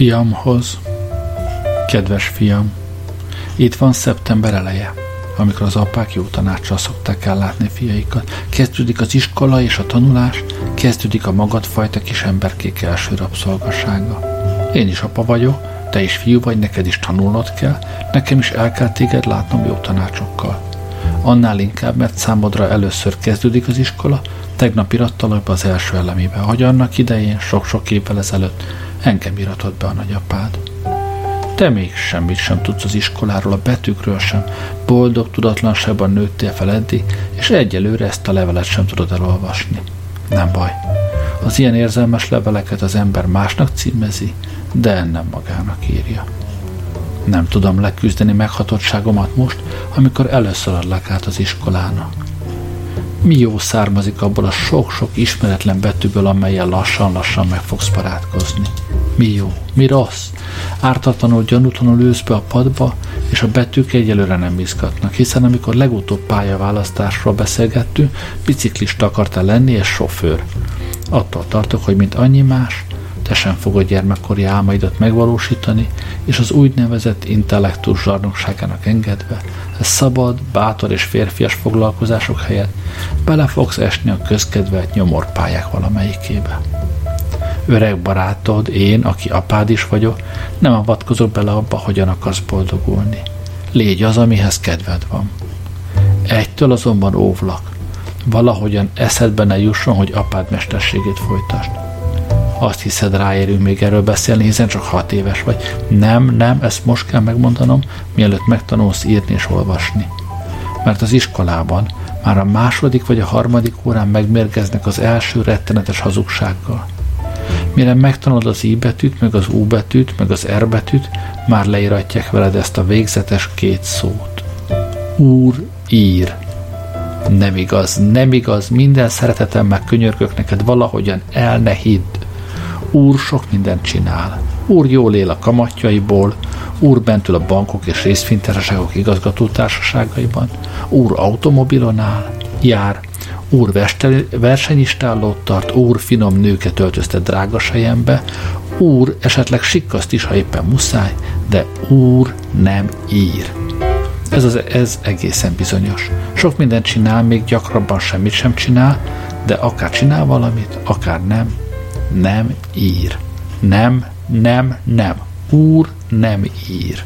Fiamhoz. Kedves fiam, itt van szeptember eleje, amikor az apák jó tanácsra szokták ellátni fiaikat. Kezdődik az iskola és a tanulás, kezdődik a magadfajta kis emberkék első rabszolgasága. Én is apa vagyok, te is fiú vagy, neked is tanulnod kell, nekem is el kell téged látnom jó tanácsokkal. Annál inkább, mert számodra először kezdődik az iskola, tegnap iratta be az első elemébe, hogy annak idején, sok-sok évvel ezelőtt engem iratott be a nagyapád. Te még semmit sem tudsz az iskoláról, a betűkről sem, boldog tudatlanságban nőttél fel eddig, és egyelőre ezt a levelet sem tudod elolvasni. Nem baj. Az ilyen érzelmes leveleket az ember másnak címezi, de nem magának írja. Nem tudom leküzdeni meghatottságomat most, amikor először adlak át az iskolának. Mi jó származik abból a sok-sok ismeretlen betűből, amelyel lassan-lassan meg fogsz barátkozni? Mi jó, mi rossz? Ártatlanul, gyanútlanul ülsz be a padba, és a betűk egyelőre nem izgatnak, hiszen amikor legutóbb pályaválasztásról beszélgettünk, biciklista akartál lenni és sofőr. Attól tartok, hogy mint annyi más, te sem fogod gyermekkori álmaidat megvalósítani, és az úgynevezett intellektus zsarnokságának engedve, ez szabad, bátor és férfias foglalkozások helyett bele fogsz esni a közkedvelt nyomorpályák valamelyikébe. Öreg barátod, én, aki apád is vagyok, nem avatkozok bele abba, hogyan akarsz boldogulni. Légy az, amihez kedved van. Egytől azonban óvlak. Valahogyan eszedbe ne jusson, hogy apád mesterségét folytasd azt hiszed ráérünk még erről beszélni, hiszen csak hat éves vagy. Nem, nem, ezt most kell megmondanom, mielőtt megtanulsz írni és olvasni. Mert az iskolában már a második vagy a harmadik órán megmérgeznek az első rettenetes hazugsággal. Mire megtanulod az I betűt, meg az U betűt, meg az R betűt, már leíratják veled ezt a végzetes két szót. Úr, ír. Nem igaz, nem igaz, minden szeretetemmel könyörgök neked valahogyan el ne hidd. Úr sok mindent csinál. Úr jól él a kamatjaiból, úr bentül a bankok és részfénytársaságok igazgatótársaságaiban, úr automobilon áll, jár, úr versenyistállót tart, úr finom nőket öltözte drága sejembe, úr esetleg sikkaszt is, ha éppen muszáj, de úr nem ír. Ez, az, ez egészen bizonyos. Sok mindent csinál, még gyakrabban semmit sem csinál, de akár csinál valamit, akár nem, nem ír. Nem, nem, nem. Úr nem ír.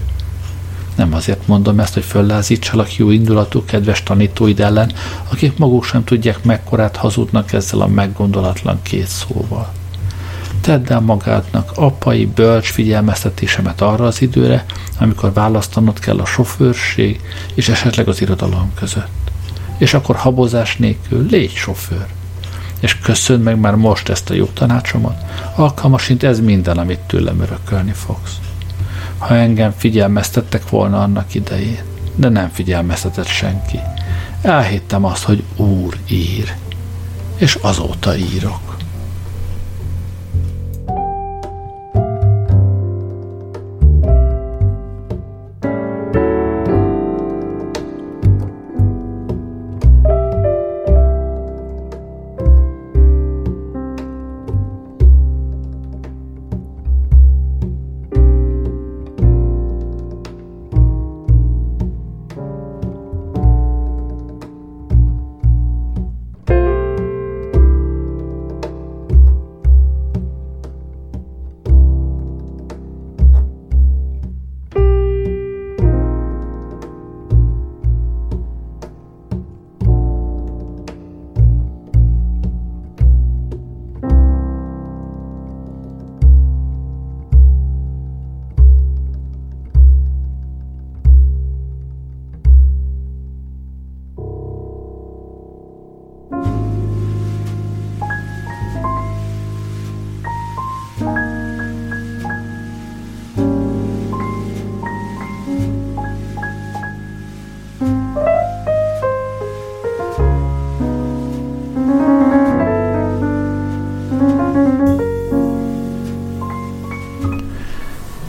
Nem azért mondom ezt, hogy föllázítsalak jó indulatú, kedves tanítóid ellen, akik maguk sem tudják, mekkorát hazudnak ezzel a meggondolatlan két szóval. Tedd el magádnak apai bölcs figyelmeztetésemet arra az időre, amikor választanod kell a sofőrség és esetleg az irodalom között. És akkor habozás nélkül légy sofőr és köszönd meg már most ezt a jó tanácsomat, alkalmasint ez minden, amit tőlem örökölni fogsz. Ha engem figyelmeztettek volna annak idején, de nem figyelmeztetett senki. Elhittem azt, hogy Úr ír, és azóta írok.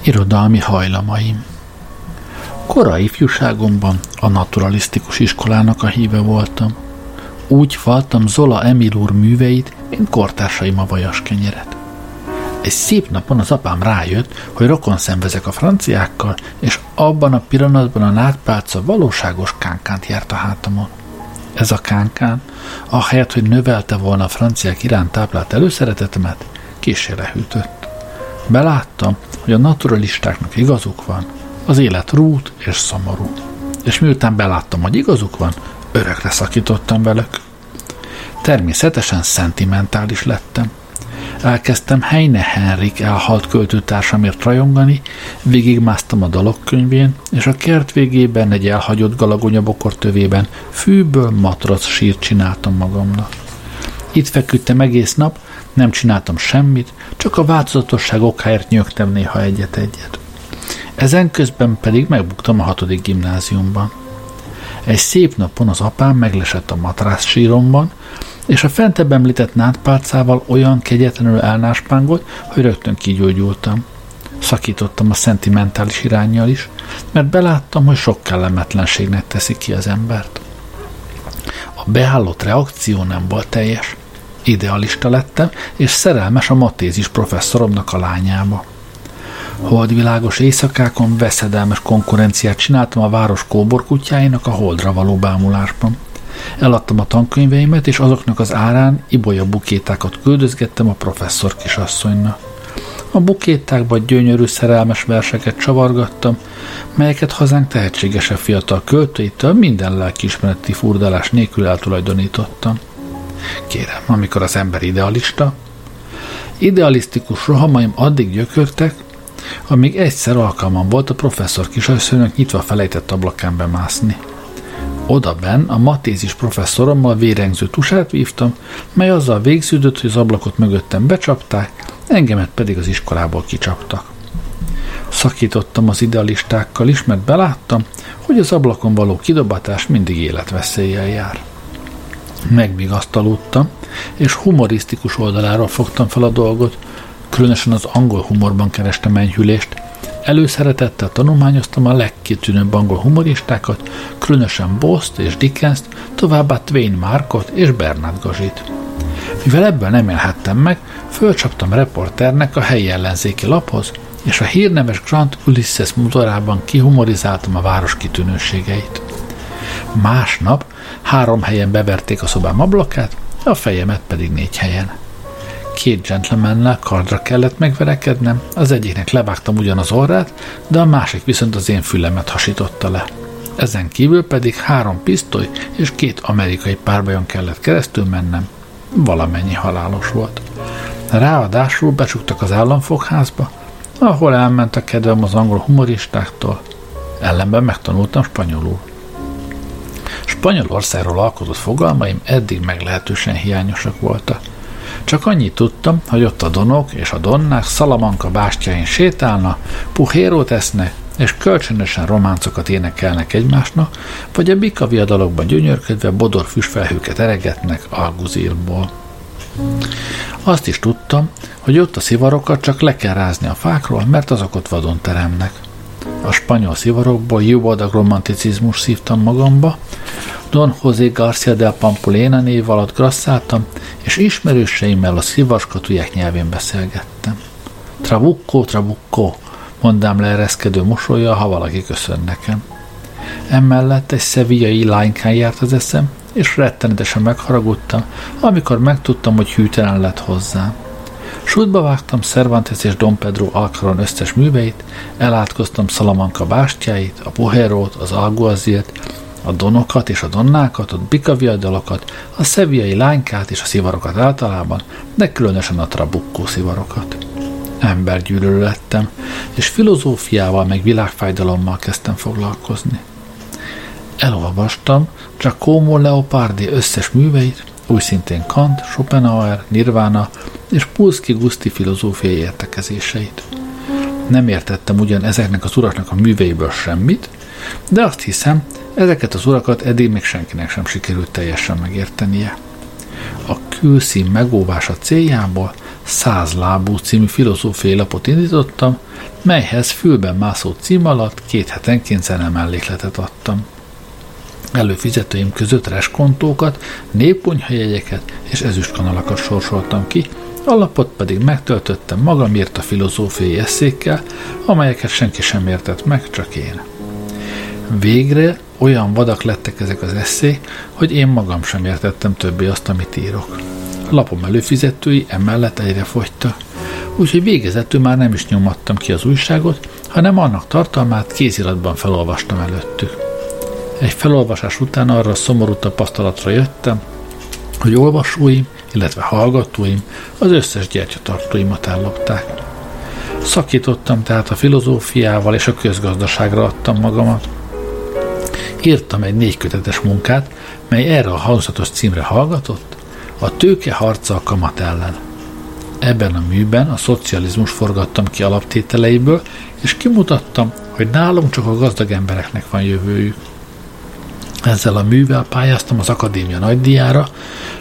Irodalmi hajlamaim Korai ifjúságomban a naturalisztikus iskolának a híve voltam. Úgy faltam Zola Emil úr műveit, mint kortársaim a vajas kenyeret. Egy szép napon az apám rájött, hogy rokon szenvezek a franciákkal, és abban a pillanatban a nátpálca valóságos kánkát járt a hátamon. Ez a kánkán, ahelyett, hogy növelte volna a franciák iránt táplált előszeretetemet, késé lehűtött. Beláttam, hogy a naturalistáknak igazuk van, az élet rút és szomorú. És miután beláttam, hogy igazuk van, örökre szakítottam velük. Természetesen szentimentális lettem. Elkezdtem Heine Henrik elhalt költőtársamért rajongani, végigmásztam a dalokkönyvén, és a kert végében egy elhagyott galagonyabokor tövében fűből matrac sírt csináltam magamnak. Itt feküdtem egész nap, nem csináltam semmit, csak a változatosság okáért nyögtem néha egyet-egyet. Ezen közben pedig megbuktam a hatodik gimnáziumban. Egy szép napon az apám meglesett a matrász síromban, és a fentebb említett nátpálcával olyan kegyetlenül elnáspángolt, hogy rögtön kigyógyultam. Szakítottam a szentimentális irányjal is, mert beláttam, hogy sok kellemetlenségnek teszi ki az embert. A beállott reakció nem volt teljes. Idealista lettem, és szerelmes a matézis professzoromnak a lányába. Holdvilágos éjszakákon veszedelmes konkurenciát csináltam a város kóborkutyáinak a holdra való bámulásban. Eladtam a tankönyveimet, és azoknak az árán ibolya bukétákat küldözgettem a professzor kisasszonynak. A bukétákban gyönyörű szerelmes verseket csavargattam, melyeket hazánk tehetségesebb fiatal költőitől minden lelkiismereti furdalás nélkül eltulajdonítottam. Kérem, amikor az ember idealista, idealisztikus rohamaim addig gyökörtek, amíg egyszer alkalmam volt a professzor kisasszonynak nyitva felejtett ablakán bemászni. Oda ben a matézis professzorommal vérengző tusát vívtam, mely azzal végződött, hogy az ablakot mögöttem becsapták, engemet pedig az iskolából kicsaptak. Szakítottam az idealistákkal is, mert beláttam, hogy az ablakon való kidobatás mindig életveszéllyel jár. Megvigasztalódtam, és humorisztikus oldaláról fogtam fel a dolgot, különösen az angol humorban kerestem enyhülést, Előszeretettel tanulmányoztam a legkitűnőbb angol humoristákat, különösen Boszt és Dickens-t, továbbá Twain Markot és Bernard Gazsit. Mivel ebből nem élhettem meg, fölcsaptam reporternek a helyi ellenzéki laphoz, és a hírneves Grant Ulysses motorában kihumorizáltam a város kitűnőségeit. Másnap három helyen beverték a szobám ablakát, a fejemet pedig négy helyen. Két gentlemannel kardra kellett megverekednem, az egyiknek levágtam ugyan az orrát, de a másik viszont az én fülemet hasította le. Ezen kívül pedig három pisztoly és két amerikai párbajon kellett keresztül mennem. Valamennyi halálos volt. Ráadásul becsuktak az államfogházba, ahol elment a kedvem az angol humoristáktól. Ellenben megtanultam spanyolul. Spanyolországról alkotott fogalmaim eddig meglehetősen hiányosak voltak. Csak annyit tudtam, hogy ott a donok és a donnák Szalamanka bástyáin sétálna, puhérót esznek, és kölcsönösen románcokat énekelnek egymásnak, vagy a bika viadalokban gyönyörködve bodor füstfelhőket eregetnek Alguzírból. Azt is tudtam, hogy ott a szivarokat csak le kell rázni a fákról, mert azok ott vadon teremnek. A spanyol szivarokból jó adag romanticizmus szívtam magamba, Don José García del Pampulena név alatt grasszáltam, és ismerőseimmel a szivaskatuják nyelvén beszélgettem. Trabucco, trabucco, mondám le ereszkedő mosolya, ha valaki köszön nekem. Emellett egy szeviai lánykán járt az eszem, és rettenetesen megharagudtam, amikor megtudtam, hogy hűtelen lett hozzám. Sútba vágtam Cervantes és Don Pedro Alcaron összes műveit, elátkoztam Salamanca bástyáit, a Poherót, az Alguazilt, a donokat és a donnákat, a bikaviadalokat, a szeviai lánykát és a szivarokat általában, de különösen a trabukkó szivarokat. Embergyűlölő lettem, és filozófiával meg világfájdalommal kezdtem foglalkozni. Elolvastam Giacomo Leopardi összes műveit, úgy szintén Kant, Schopenhauer, Nirvana és Pulszki Guszti filozófiai értekezéseit. Nem értettem ugyan ezeknek az uraknak a műveiből semmit, de azt hiszem, Ezeket az urakat eddig még senkinek sem sikerült teljesen megértenie. A külszín megóvása céljából száz lábú című filozófiai lapot indítottam, melyhez fülben mászó cím alatt két hetenként zenemellékletet adtam. Előfizetőim között reskontókat, népkonyhajegyeket és ezüstkanalakat sorsoltam ki, a lapot pedig megtöltöttem magamért a filozófiai eszékkel, amelyeket senki sem értett meg, csak én. Végre olyan vadak lettek ezek az eszék, hogy én magam sem értettem többé azt, amit írok. A lapom előfizetői emellett egyre fogytak, úgyhogy végezetül már nem is nyomattam ki az újságot, hanem annak tartalmát kéziratban felolvastam előttük. Egy felolvasás után arra a szomorú tapasztalatra jöttem, hogy olvasóim, illetve hallgatóim az összes gyertyatartóimat ellopták. Szakítottam tehát a filozófiával és a közgazdaságra adtam magamat. Írtam egy négykötetes munkát, mely erre a hangzatos címre hallgatott, a tőke harca a kamat ellen. Ebben a műben a szocializmus forgattam ki alaptételeiből, és kimutattam, hogy nálunk csak a gazdag embereknek van jövőjük. Ezzel a művel pályáztam az akadémia nagydiára,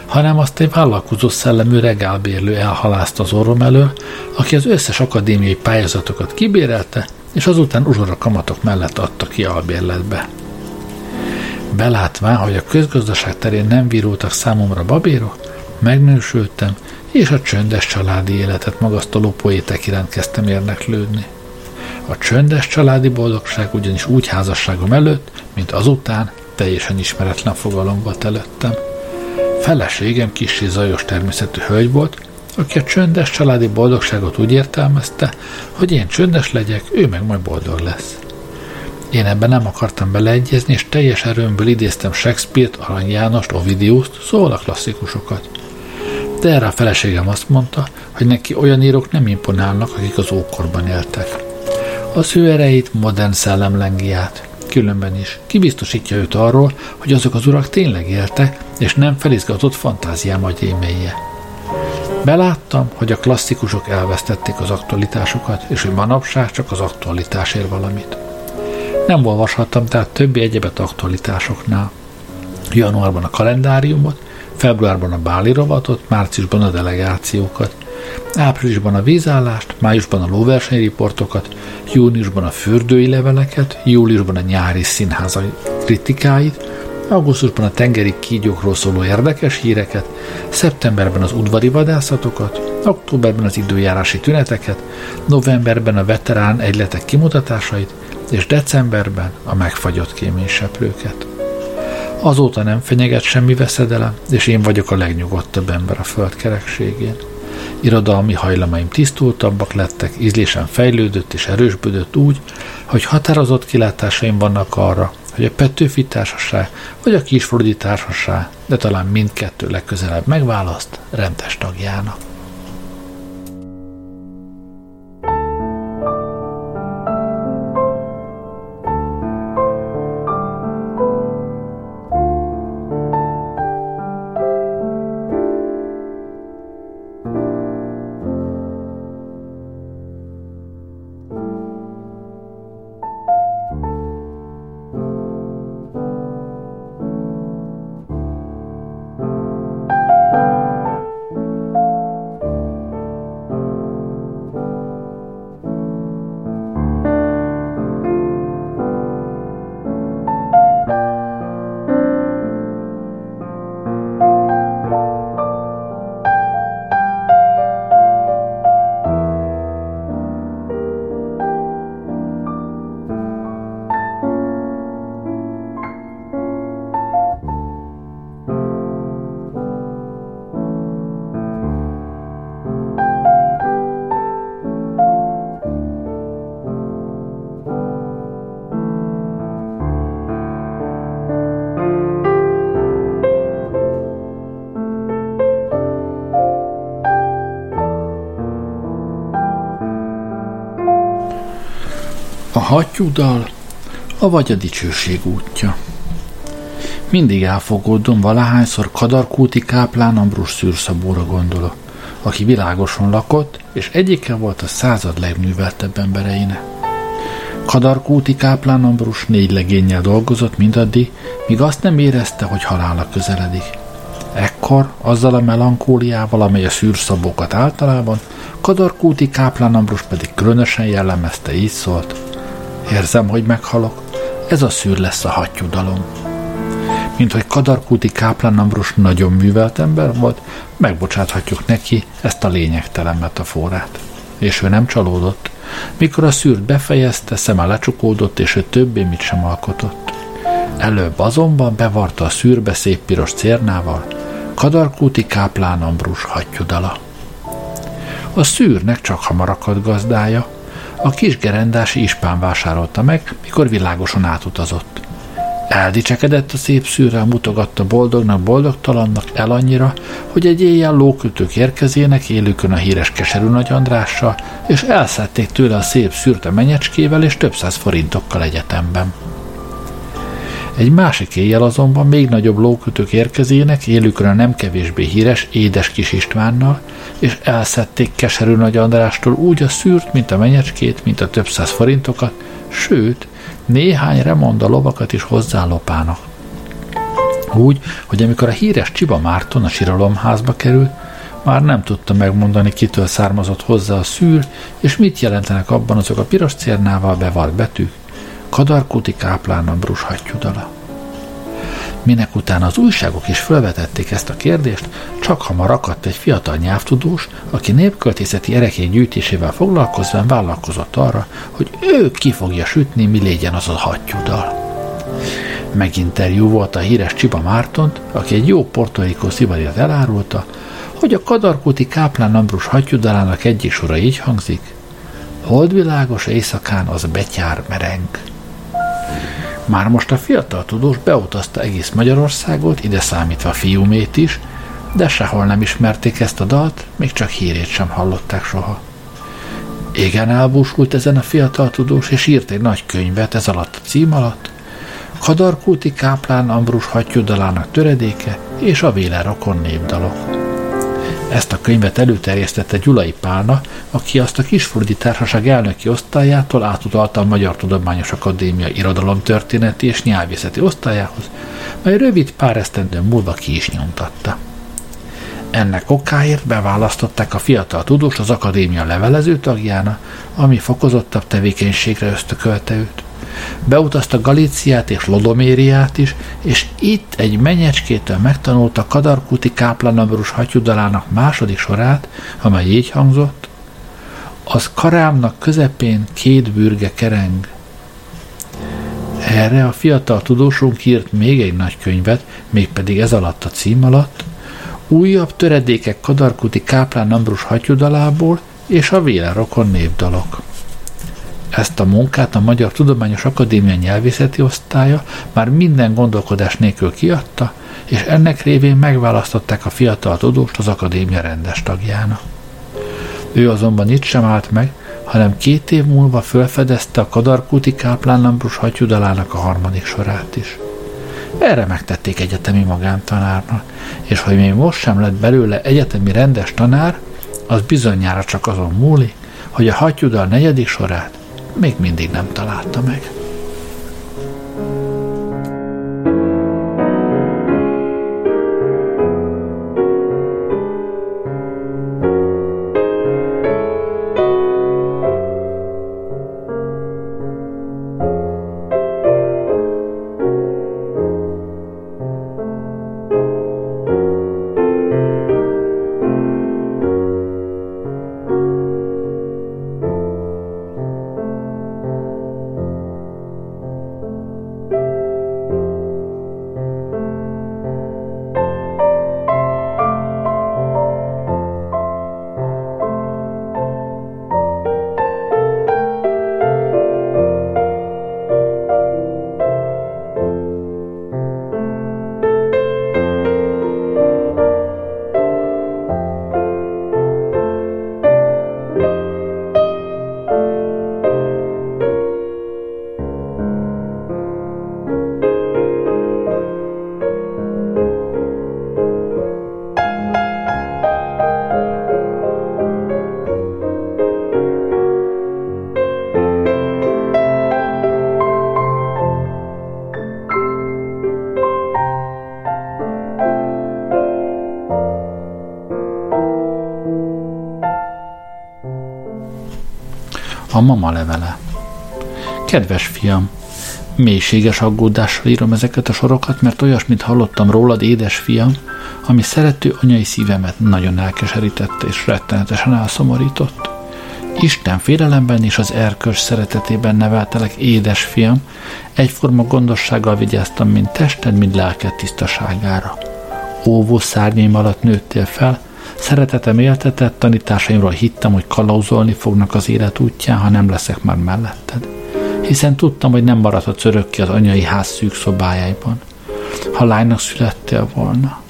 hanem azt egy vállalkozó szellemű regálbérlő elhalázta az orrom elől, aki az összes akadémiai pályázatokat kibérelte, és azután uzsora kamatok mellett adta ki albérletbe. Belátván, hogy a közgazdaság terén nem virultak számomra babérok, megnősültem, és a csöndes családi életet magasztaló poétek iránt kezdtem érdeklődni. A csöndes családi boldogság ugyanis úgy házasságom előtt, mint azután teljesen ismeretlen fogalom volt előttem. Feleségem kicsi zajos természetű hölgy volt, aki a csöndes családi boldogságot úgy értelmezte, hogy én csöndes legyek, ő meg majd boldog lesz. Én ebben nem akartam beleegyezni, és teljes erőmből idéztem Shakespeare-t, Arany Jánost, Ovidiuszt, szóval a klasszikusokat. De erre a feleségem azt mondta, hogy neki olyan írók nem imponálnak, akik az ókorban éltek. Az ő erejét, modern szellemlengiát, különben is. Kibiztosítja őt arról, hogy azok az urak tényleg éltek, és nem felizgatott fantáziám agyémélye. Beláttam, hogy a klasszikusok elvesztették az aktualitásukat, és hogy manapság csak az aktualitás ér valamit. Nem olvashattam tehát többi egyebet aktualitásoknál. Januárban a kalendáriumot, februárban a báli rovatot, márciusban a delegációkat, áprilisban a vízállást, májusban a lóversenyriportokat, júniusban a fürdői leveleket, júliusban a nyári színháza kritikáit, augusztusban a tengeri kígyókról szóló érdekes híreket, szeptemberben az udvari vadászatokat, októberben az időjárási tüneteket, novemberben a veterán egyletek kimutatásait, és decemberben a megfagyott kéményseplőket. Azóta nem fenyeget semmi veszedelem, és én vagyok a legnyugodtabb ember a föld kerekségén. Irodalmi hajlamaim tisztultabbak lettek, ízlésem fejlődött és erősbödött úgy, hogy határozott kilátásaim vannak arra, hogy a Petőfi Társaság vagy a Kisfrodi Társaság, de talán mindkettő legközelebb megválaszt rendes tagjának. Hattyúdal, a vagy a dicsőség útja. Mindig elfogódom, valahányszor Kadarkúti káplán Ambrus szűrszabóra gondolok, aki világoson lakott, és egyike volt a század legműveltebb embereinek. Kadarkúti káplán Ambrus négy legényel dolgozott mindaddig, míg azt nem érezte, hogy halála közeledik. Ekkor, azzal a melankóliával, amely a szűrszabókat általában, Kadarkúti káplán Ambrus pedig különösen jellemezte, így szólt. Érzem, hogy meghalok. Ez a szűr lesz a hattyúdalom. mint hogy Kadarkúti Káplán Ambrus nagyon művelt ember volt, megbocsáthatjuk neki ezt a lényegtelen metaforát. És ő nem csalódott. Mikor a szűrt befejezte, szeme lecsukódott, és ő többé mit sem alkotott. Előbb azonban bevarta a szűrbe szép piros cérnával, Kadarkúti Káplán Ambrus hattyudala. A szűrnek csak hamar akadt gazdája, a kis gerendási ispán vásárolta meg, mikor világosan átutazott. Eldicsekedett a szép szűrrel, mutogatta boldognak, boldogtalannak el annyira, hogy egy éjjel lókötők érkezének élőkön a híres keserű Nagy Andrással, és elszedték tőle a szép szűrt a menyecskével és több száz forintokkal egyetemben. Egy másik éjjel azonban még nagyobb lókötők érkezének, élükön a nem kevésbé híres Édes Kis Istvánnal, és elszedték keserű Nagy Andrástól úgy a szűrt, mint a menyecskét, mint a több száz forintokat, sőt, néhány remonda lovakat is hozzálopának. Úgy, hogy amikor a híres Csiba Márton a síralomházba került, már nem tudta megmondani, kitől származott hozzá a szűr, és mit jelentenek abban azok a piros cérnával bevart betűk, Kadarkúti káplán Ambrus hattyudala. Minek után az újságok is felvetették ezt a kérdést, csak hamar akadt egy fiatal nyelvtudós, aki népköltészeti erekény gyűjtésével foglalkozván vállalkozott arra, hogy ő ki fogja sütni, mi legyen az a hattyudal. Meginterjú volt a híres Csiba Mártont, aki egy jó portorikó szivariat elárulta, hogy a kadarkúti Káplán Ambrus hattyudalának egyik sora így hangzik, Holdvilágos éjszakán az betyár mereng. Már most a fiatal tudós beutazta egész Magyarországot, ide számítva a fiúmét is, de sehol nem ismerték ezt a dalt, még csak hírét sem hallották soha. Igen elbúsult ezen a fiatal tudós, és írt egy nagy könyvet ez alatt a cím alatt, Kadarkúti Káplán Ambrus hattyúdalának töredéke és a Véle rokon népdalok. Ezt a könyvet előterjesztette Gyulai Pálna, aki azt a Kisföldi Társaság elnöki osztályától átutalta a Magyar Tudományos Akadémia irodalomtörténeti és nyelvészeti osztályához, mely rövid pár esztendő múlva ki is nyomtatta. Ennek okáért beválasztották a fiatal tudós az akadémia levelező tagjána, ami fokozottabb tevékenységre ösztökölte őt. Beutazta Galíciát és Lodomériát is, és itt egy menyecskétől megtanulta Kadarkuti káplanabrus hatyudalának második sorát, amely így hangzott, az karámnak közepén két bürge kereng. Erre a fiatal tudósunk írt még egy nagy könyvet, mégpedig ez alatt a cím alatt, újabb töredékek Kadarkuti Káplán Ambrus hatyudalából és a Vélerokon népdalok. Ezt a munkát a Magyar Tudományos Akadémia nyelvészeti osztálya már minden gondolkodás nélkül kiadta, és ennek révén megválasztották a fiatal tudóst az akadémia rendes tagjának. Ő azonban itt sem állt meg, hanem két év múlva felfedezte a Kadarkúti Káplán Ambrus hatyudalának a harmadik sorát is. Erre megtették egyetemi magántanárnak, és hogy még most sem lett belőle egyetemi rendes tanár, az bizonyára csak azon múlik, hogy a hatyudal negyedik sorát még mindig nem találta meg. Mama levele. Kedves fiam, Mélységes aggódással írom ezeket a sorokat, mert olyasmit hallottam rólad, édes fiam, ami szerető anyai szívemet nagyon elkeserítette és rettenetesen elszomorított. Isten félelemben és az erkös szeretetében neveltelek, édes fiam, egyforma gondossággal vigyáztam, mind tested, mind lelked tisztaságára. Óvó szárnyaim alatt nőttél fel, szeretetem éltetett, tanításaimról hittem, hogy kalauzolni fognak az élet útján, ha nem leszek már melletted. Hiszen tudtam, hogy nem maradhatsz örökké az anyai ház szűk szobájában. Ha lánynak születtél volna,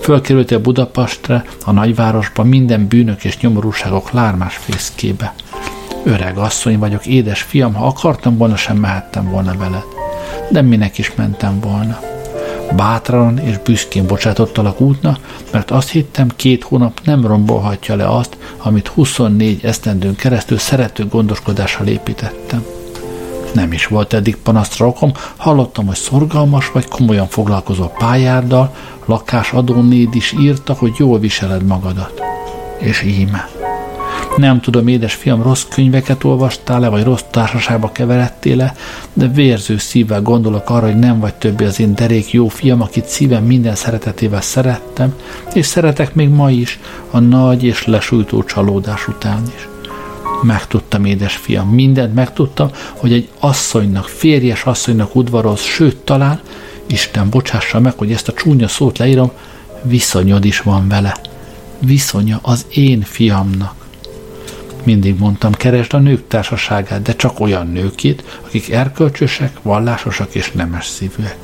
Fölkerültél Budapestre, a nagyvárosba, minden bűnök és nyomorúságok lármás fészkébe. Öreg asszony vagyok, édes fiam, ha akartam volna, sem mehettem volna veled. De minek is mentem volna. Bátran és büszkén bocsátottalak útna, mert azt hittem, két hónap nem rombolhatja le azt, amit 24 esztendőn keresztül szerető gondoskodással építettem. Nem is volt eddig panasztra okom, hallottam, hogy szorgalmas vagy komolyan foglalkozó pályárdal, lakásadónéd is írta, hogy jól viseled magadat. És íme. Nem tudom, édes fiam, rossz könyveket olvastál-e, vagy rossz társaságba keveredtél-e, de vérző szívvel gondolok arra, hogy nem vagy többé az én derék jó fiam, akit szívem minden szeretetével szerettem, és szeretek még ma is, a nagy és lesújtó csalódás után is. Megtudtam, édes fiam, mindent megtudtam, hogy egy asszonynak, férjes asszonynak udvaroz, sőt talán, Isten bocsássa meg, hogy ezt a csúnya szót leírom, viszonyod is van vele. Viszonya az én fiamnak. Mindig mondtam, keresd a nők társaságát, de csak olyan nőkét, akik erkölcsösek, vallásosak és nemes szívűek.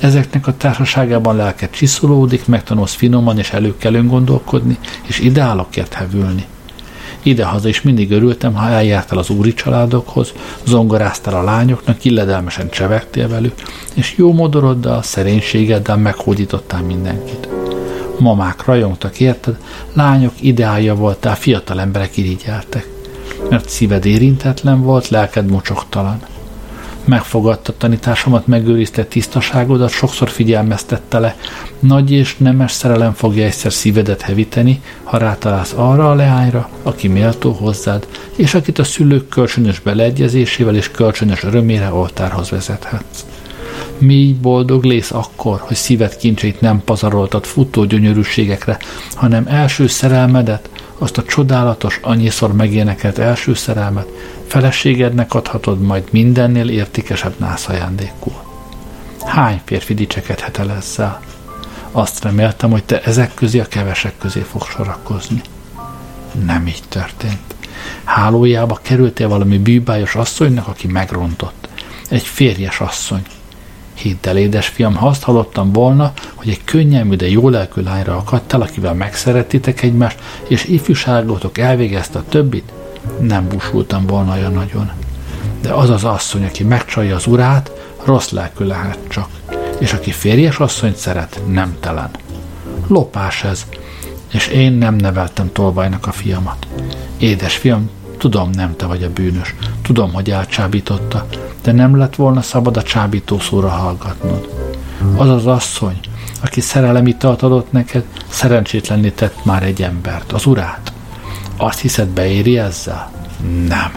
Ezeknek a társaságában lelket csiszolódik, megtanulsz finoman és előkelőn gondolkodni, és ideálokért hevülni. Idehaza is mindig örültem, ha eljártál az úri családokhoz, zongoráztál a lányoknak, illedelmesen csevegtél velük, és jó modoroddal, szerénységeddel meghódítottál mindenkit. Mamák rajongtak érted, lányok ideálja voltál, fiatal emberek irigyeltek. Mert szíved érintetlen volt, lelked mocsoktalan – megfogadta tanításomat, megőrizte tisztaságodat, sokszor figyelmeztette le. Nagy és nemes szerelem fogja egyszer szívedet hevíteni, ha rátalálsz arra a leányra, aki méltó hozzád, és akit a szülők kölcsönös beleegyezésével és kölcsönös örömére oltárhoz vezethetsz. Mi boldog lész akkor, hogy szíved kincsét nem pazaroltad futó gyönyörűségekre, hanem első szerelmedet, azt a csodálatos, annyiszor megénekelt első szerelmet feleségednek adhatod majd mindennél értékesebb nász ajándékul. Hány férfi dicsekedhet el ezzel? Azt reméltem, hogy te ezek közé a kevesek közé fog sorakozni. Nem így történt. Hálójába kerültél valami bűbájos asszonynak, aki megrontott. Egy férjes asszony. Hidd el, édesfiam, ha azt hallottam volna, hogy egy könnyelmű, de jó lelkű lányra akadtál, akivel megszerettitek egymást, és ifjúságotok elvégezte a többit, nem busultam volna olyan nagyon. De az az asszony, aki megcsalja az urát, rossz lelkű lehet csak, és aki férjes asszonyt szeret, nem telen. Lopás ez, és én nem neveltem tolvajnak a fiamat. Édes fiam, tudom, nem te vagy a bűnös, tudom, hogy elcsábította, de nem lett volna szabad a csábító szóra hallgatnod. Az az asszony, aki szerelemi adott neked, szerencsétlenné tett már egy embert, az urát. Azt hiszed beéri ezzel? Nem.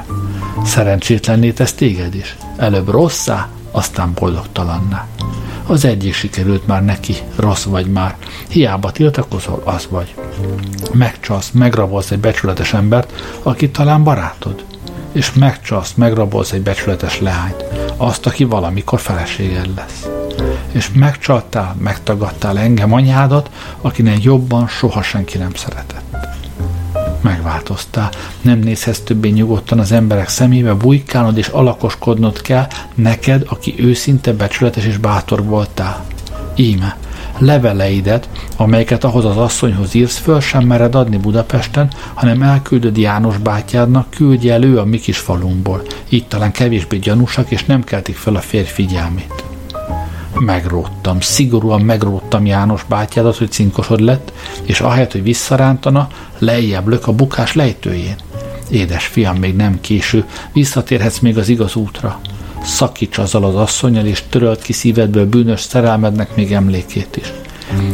Szerencsétlenné tesz téged is. Előbb rosszá, aztán boldogtalanná. Az egyik sikerült már neki, rossz vagy már. Hiába tiltakozol, az vagy. Megcsalsz, megrabolsz egy becsületes embert, aki talán barátod. És megcsalsz, megrabolsz egy becsületes leányt, azt, aki valamikor feleséged lesz. És megcsaltál, megtagadtál engem anyádat, akinek jobban soha senki nem szeretett megváltoztál. Nem nézhetsz többé nyugodtan az emberek szemébe, bujkálnod és alakoskodnod kell neked, aki őszinte, becsületes és bátor voltál. Íme, leveleidet, amelyeket ahhoz az asszonyhoz írsz, föl sem mered adni Budapesten, hanem elküldöd János bátyádnak, küldje elő a mi kis falunkból. Így talán kevésbé gyanúsak, és nem keltik fel a férj figyelmét megróttam, szigorúan megróttam János bátyádat, hogy cinkosod lett, és ahelyett, hogy visszarántana, lejjebb lök a bukás lejtőjén. Édes fiam, még nem késő, visszatérhetsz még az igaz útra. Szakíts azzal az asszonyal, és törölt ki szívedből bűnös szerelmednek még emlékét is.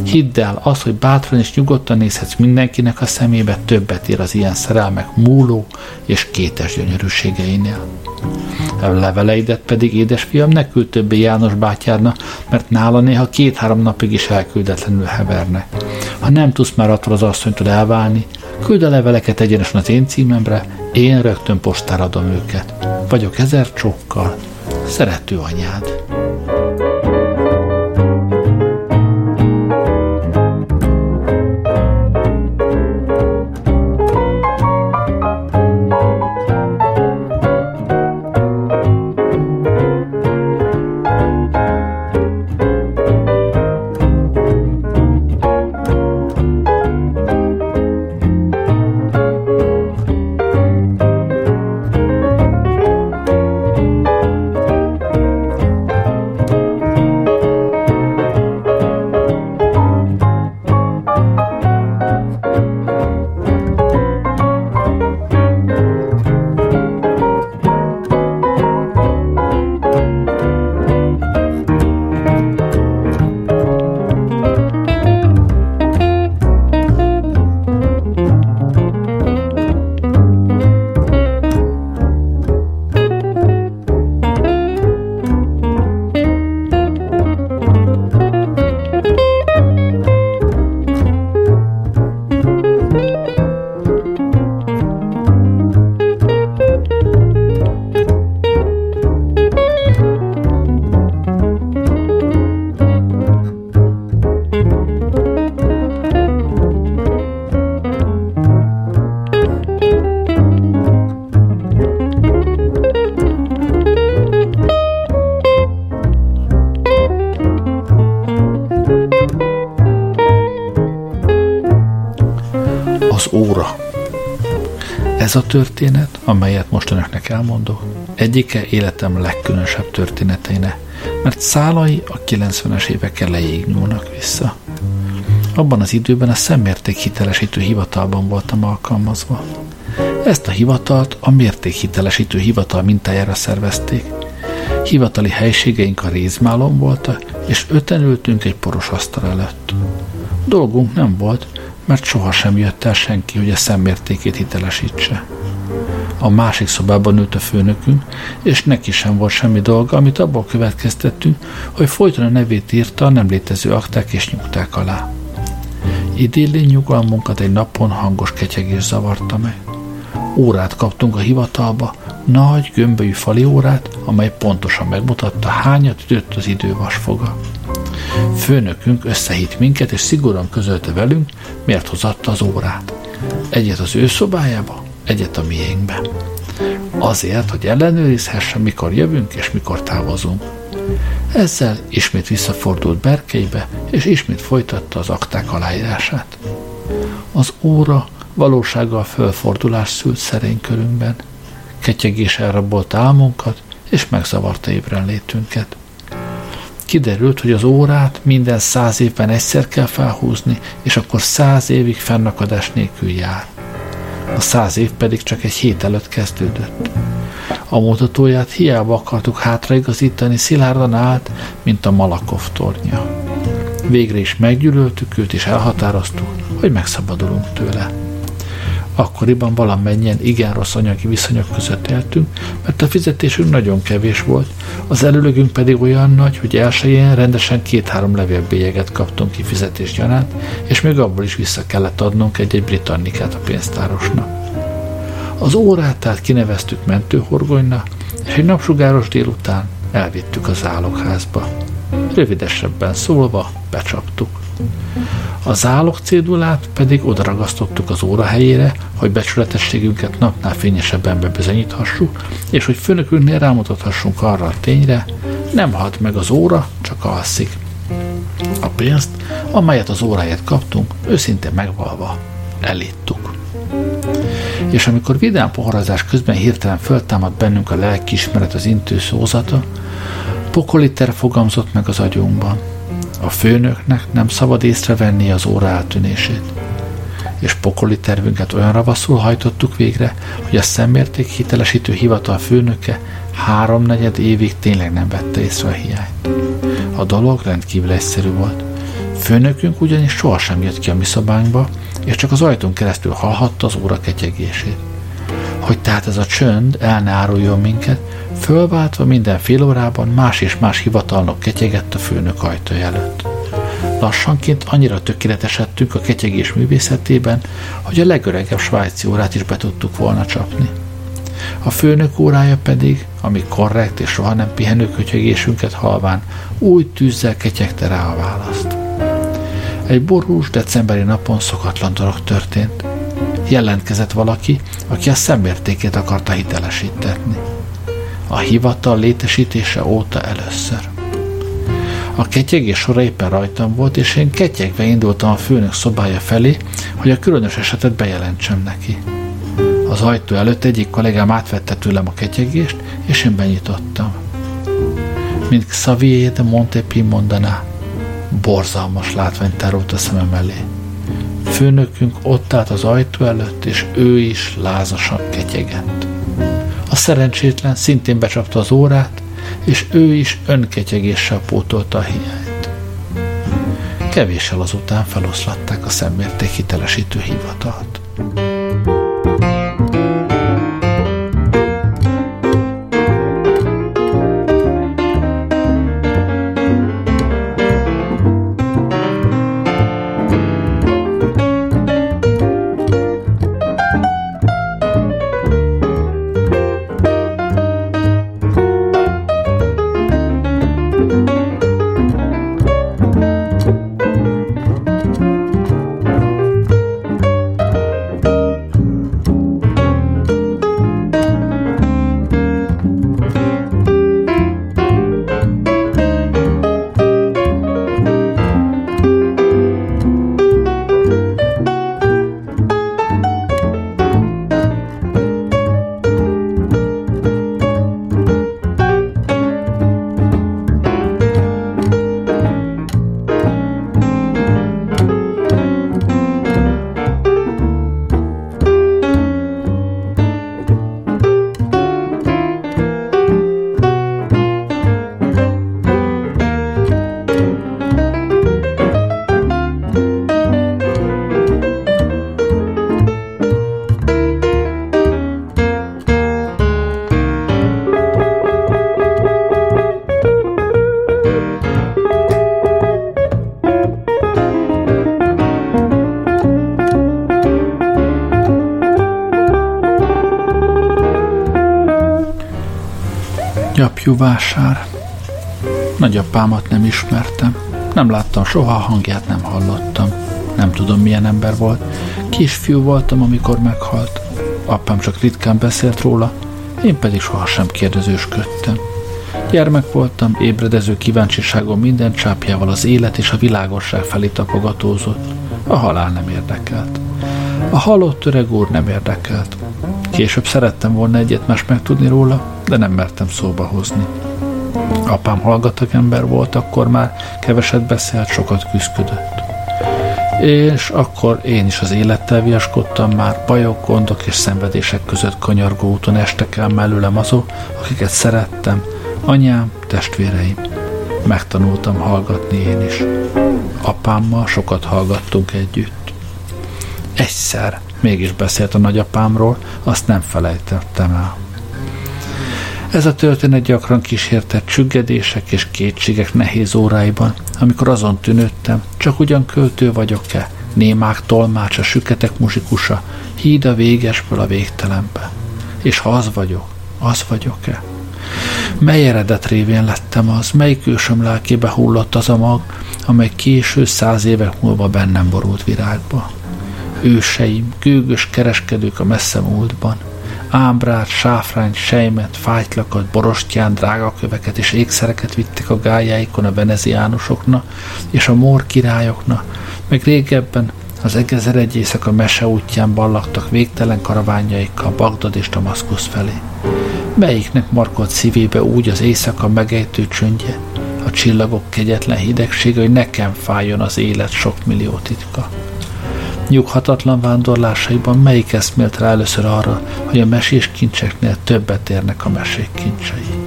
Hidd el, az, hogy bátran és nyugodtan nézhetsz mindenkinek a szemébe, többet ér az ilyen szerelmek múló és kétes gyönyörűségeinél. A leveleidet pedig, édesfiam, ne küld többé János bátyárna, mert nála néha két-három napig is elküldetlenül hevernek. Ha nem tudsz már attól az asszonytól elválni, küld a leveleket egyenesen az én címemre, én rögtön postára adom őket. Vagyok ezer csókkal. Szerető anyád. Ez a történet, amelyet most önöknek elmondok, egyike életem legkülönösebb történeteinek, mert szálai a 90-es évek elejéig nyúlnak vissza. Abban az időben a szemmérték hitelesítő hivatalban voltam alkalmazva. Ezt a hivatalt a mértékhitelesítő hivatal mintájára szervezték. Hivatali helységeink a rézmálon voltak, és öten ültünk egy poros asztal előtt. Dolgunk nem volt, mert sohasem jött el senki, hogy a szemmértékét hitelesítse. A másik szobában ült a főnökünk, és neki sem volt semmi dolga, amit abból következtettünk, hogy folyton a nevét írta a nem létező akták és nyugták alá. Idilli nyugalmunkat egy napon hangos ketyegés zavarta meg. Órát kaptunk a hivatalba, nagy, gömbölyű fali órát, amely pontosan megmutatta, hányat ütött az idő vasfoga. Főnökünk összehít minket, és szigorúan közölte velünk, miért hozatta az órát. Egyet az ő szobájába, egyet a miénkbe. Azért, hogy ellenőrizhesse, mikor jövünk és mikor távozunk. Ezzel ismét visszafordult Berkeibe, és ismét folytatta az akták aláírását. Az óra valósággal fölfordulás szült szerény körünkben. Ketyegés elrabolt álmunkat, és megzavarta ébrenlétünket. Kiderült, hogy az órát minden száz évben egyszer kell felhúzni, és akkor száz évig fennakadás nélkül jár. A száz év pedig csak egy hét előtt kezdődött. A mutatóját hiába akartuk hátraigazítani, szilárdan állt, mint a Malakov tornya. Végre is meggyűlöltük őt, és elhatároztuk, hogy megszabadulunk tőle. Akkoriban valamennyien igen rossz anyagi viszonyok között éltünk, mert a fizetésünk nagyon kevés volt, az előlögünk pedig olyan nagy, hogy elsőjén rendesen két-három levélbélyeget kaptunk ki fizetés és még abból is vissza kellett adnunk egy-egy britannikát a pénztárosnak. Az órát tehát kineveztük mentőhorgonynak, és egy napsugáros délután elvittük az zálogházba. Rövidesebben szólva becsaptuk. A zálog cédulát pedig odaragasztottuk az óra helyére, hogy becsületességünket napnál fényesebben bebizonyíthassuk, és hogy főnökünknél rámutathassunk arra a tényre, nem halt meg az óra, csak alszik. A pénzt, amelyet az óráért kaptunk, őszintén megvalva elittuk. És amikor vidám poharazás közben hirtelen föltámad bennünk a lelkiismeret az intő szózata, pokoliter fogamzott meg az agyunkban – a főnöknek nem szabad észrevenni az óra eltűnését. És pokoli tervünket olyan ravaszul hajtottuk végre, hogy a szemmérték hitelesítő hivatal főnöke háromnegyed évig tényleg nem vette észre a hiányt. A dolog rendkívül egyszerű volt. Főnökünk ugyanis sohasem jött ki a mi szobánkba, és csak az ajtón keresztül hallhatta az óra ketyegését. Hogy tehát ez a csönd el ne áruljon minket, fölváltva minden fél órában más és más hivatalnok ketyegett a főnök ajtaja előtt. Lassanként annyira tökéletesedtünk a ketyegés művészetében, hogy a legöregebb svájci órát is be tudtuk volna csapni. A főnök órája pedig, ami korrekt és soha nem pihenő kötyögésünket halván, új tűzzel ketyegte rá a választ. Egy borús decemberi napon szokatlan dolog történt. Jelentkezett valaki, aki a szemértékét akarta hitelesítetni. A hivatal létesítése óta először. A ketyegés sora éppen rajtam volt, és én ketyegve indultam a főnök szobája felé, hogy a különös esetet bejelentsem neki. Az ajtó előtt egyik kollégám átvette tőlem a ketyegést, és én benyitottam. Mint Xavier de Montepi mondaná, borzalmas látvány tárult a szemem elé. Főnökünk ott állt az ajtó előtt, és ő is lázasan ketyegett. A szerencsétlen szintén becsapta az órát, és ő is önketyegéssel pótolta a hiányt. Kevéssel azután feloszlatták a szemmérték hitelesítő hivatalt. Gyapjú vásár. Nagyapámat nem ismertem. Nem láttam soha, hangját nem hallottam. Nem tudom, milyen ember volt. Kisfiú voltam, amikor meghalt. Apám csak ritkán beszélt róla, én pedig sohasem kérdezősködtem. Gyermek voltam, ébredező kíváncsiságom minden csápjával az élet és a világosság felé tapogatózott. A halál nem érdekelt. A halott öreg úr nem érdekelt. Később szerettem volna egyet más megtudni róla, de nem mertem szóba hozni. Apám hallgatag ember volt, akkor már keveset beszélt, sokat küzdött. És akkor én is az élettel viaskodtam már, bajok, gondok és szenvedések között kanyargó úton estek el mellőlem azok, akiket szerettem, anyám, testvéreim. Megtanultam hallgatni én is. Apámmal sokat hallgattunk együtt. Egyszer mégis beszélt a nagyapámról, azt nem felejtettem el. Ez a történet gyakran kísértett csüggedések és kétségek nehéz óráiban, amikor azon tűnődtem, csak ugyan költő vagyok-e, némák tolmács, a süketek muzsikusa, híd a végesből a végtelenbe. És ha az vagyok, az vagyok-e? Mely eredet révén lettem az, mely ősöm lelkébe hullott az a mag, amely késő száz évek múlva bennem borult virágba? Őseim, gőgös kereskedők a messze múltban – ámbrát, sáfrányt, sejmet, fájtlakat, borostyán, drágaköveket és ékszereket vittek a gályáikon a veneziánusoknak és a mór királyoknak, meg régebben az egezer egy éjszaka mese útján ballagtak végtelen karaványaikkal Bagdad és Damaszkusz felé. Melyiknek markolt szívébe úgy az éjszaka megejtő csöndje, a csillagok kegyetlen hidegsége, hogy nekem fájjon az élet sok millió titka. Nyughatatlan vándorlásaiban melyik eszmélt rá először arra, hogy a mesés kincseknél többet érnek a mesék kincsei?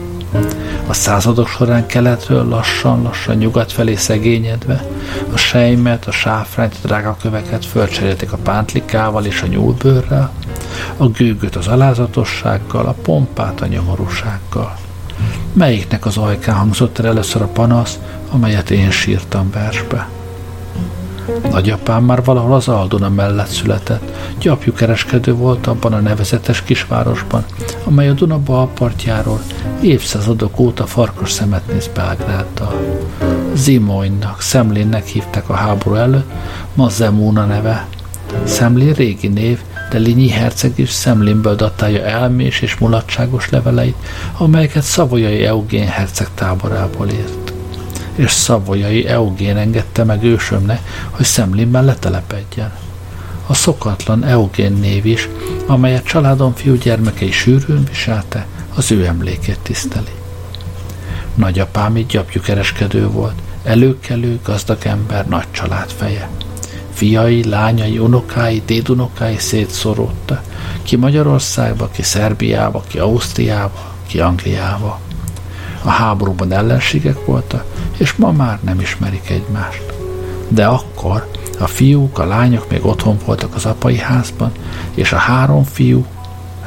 a századok során keletről lassan-lassan nyugat felé szegényedve, a sejmet, a sáfrányt, a drága köveket fölcserélték a pántlikával és a nyúlbőrrel, a gőgöt az alázatossággal, a pompát a nyomorúsággal. Melyiknek az ajkán hangzott el először a panasz, amelyet én sírtam versbe? Nagyapám már valahol az Aldona mellett született. Gyapjú kereskedő volt abban a nevezetes kisvárosban, amely a Duna bal partjáról évszázadok óta farkas szemet néz Belgráddal. Zimonynak, Szemlénnek hívták a háború előtt, ma Zemúna neve. Szemlén régi név, de Linyi herceg is Szemlénből datálja elmés és mulatságos leveleit, amelyeket Szavolyai Eugén herceg táborából írt és szavolyai Eugén engedte meg ősömnek, hogy Szemlinben letelepedjen. A szokatlan Eugén név is, amelyet családom fiúgyermekei sűrűn viselte, az ő emlékét tiszteli. Nagyapám így kereskedő volt, előkelő, gazdag ember, nagy család feje. Fiai, lányai, unokái, dédunokái szétszoródta, ki Magyarországba, ki Szerbiába, ki Ausztriába, ki Angliába. A háborúban ellenségek voltak, és ma már nem ismerik egymást. De akkor a fiúk, a lányok még otthon voltak az apai házban, és a három fiú,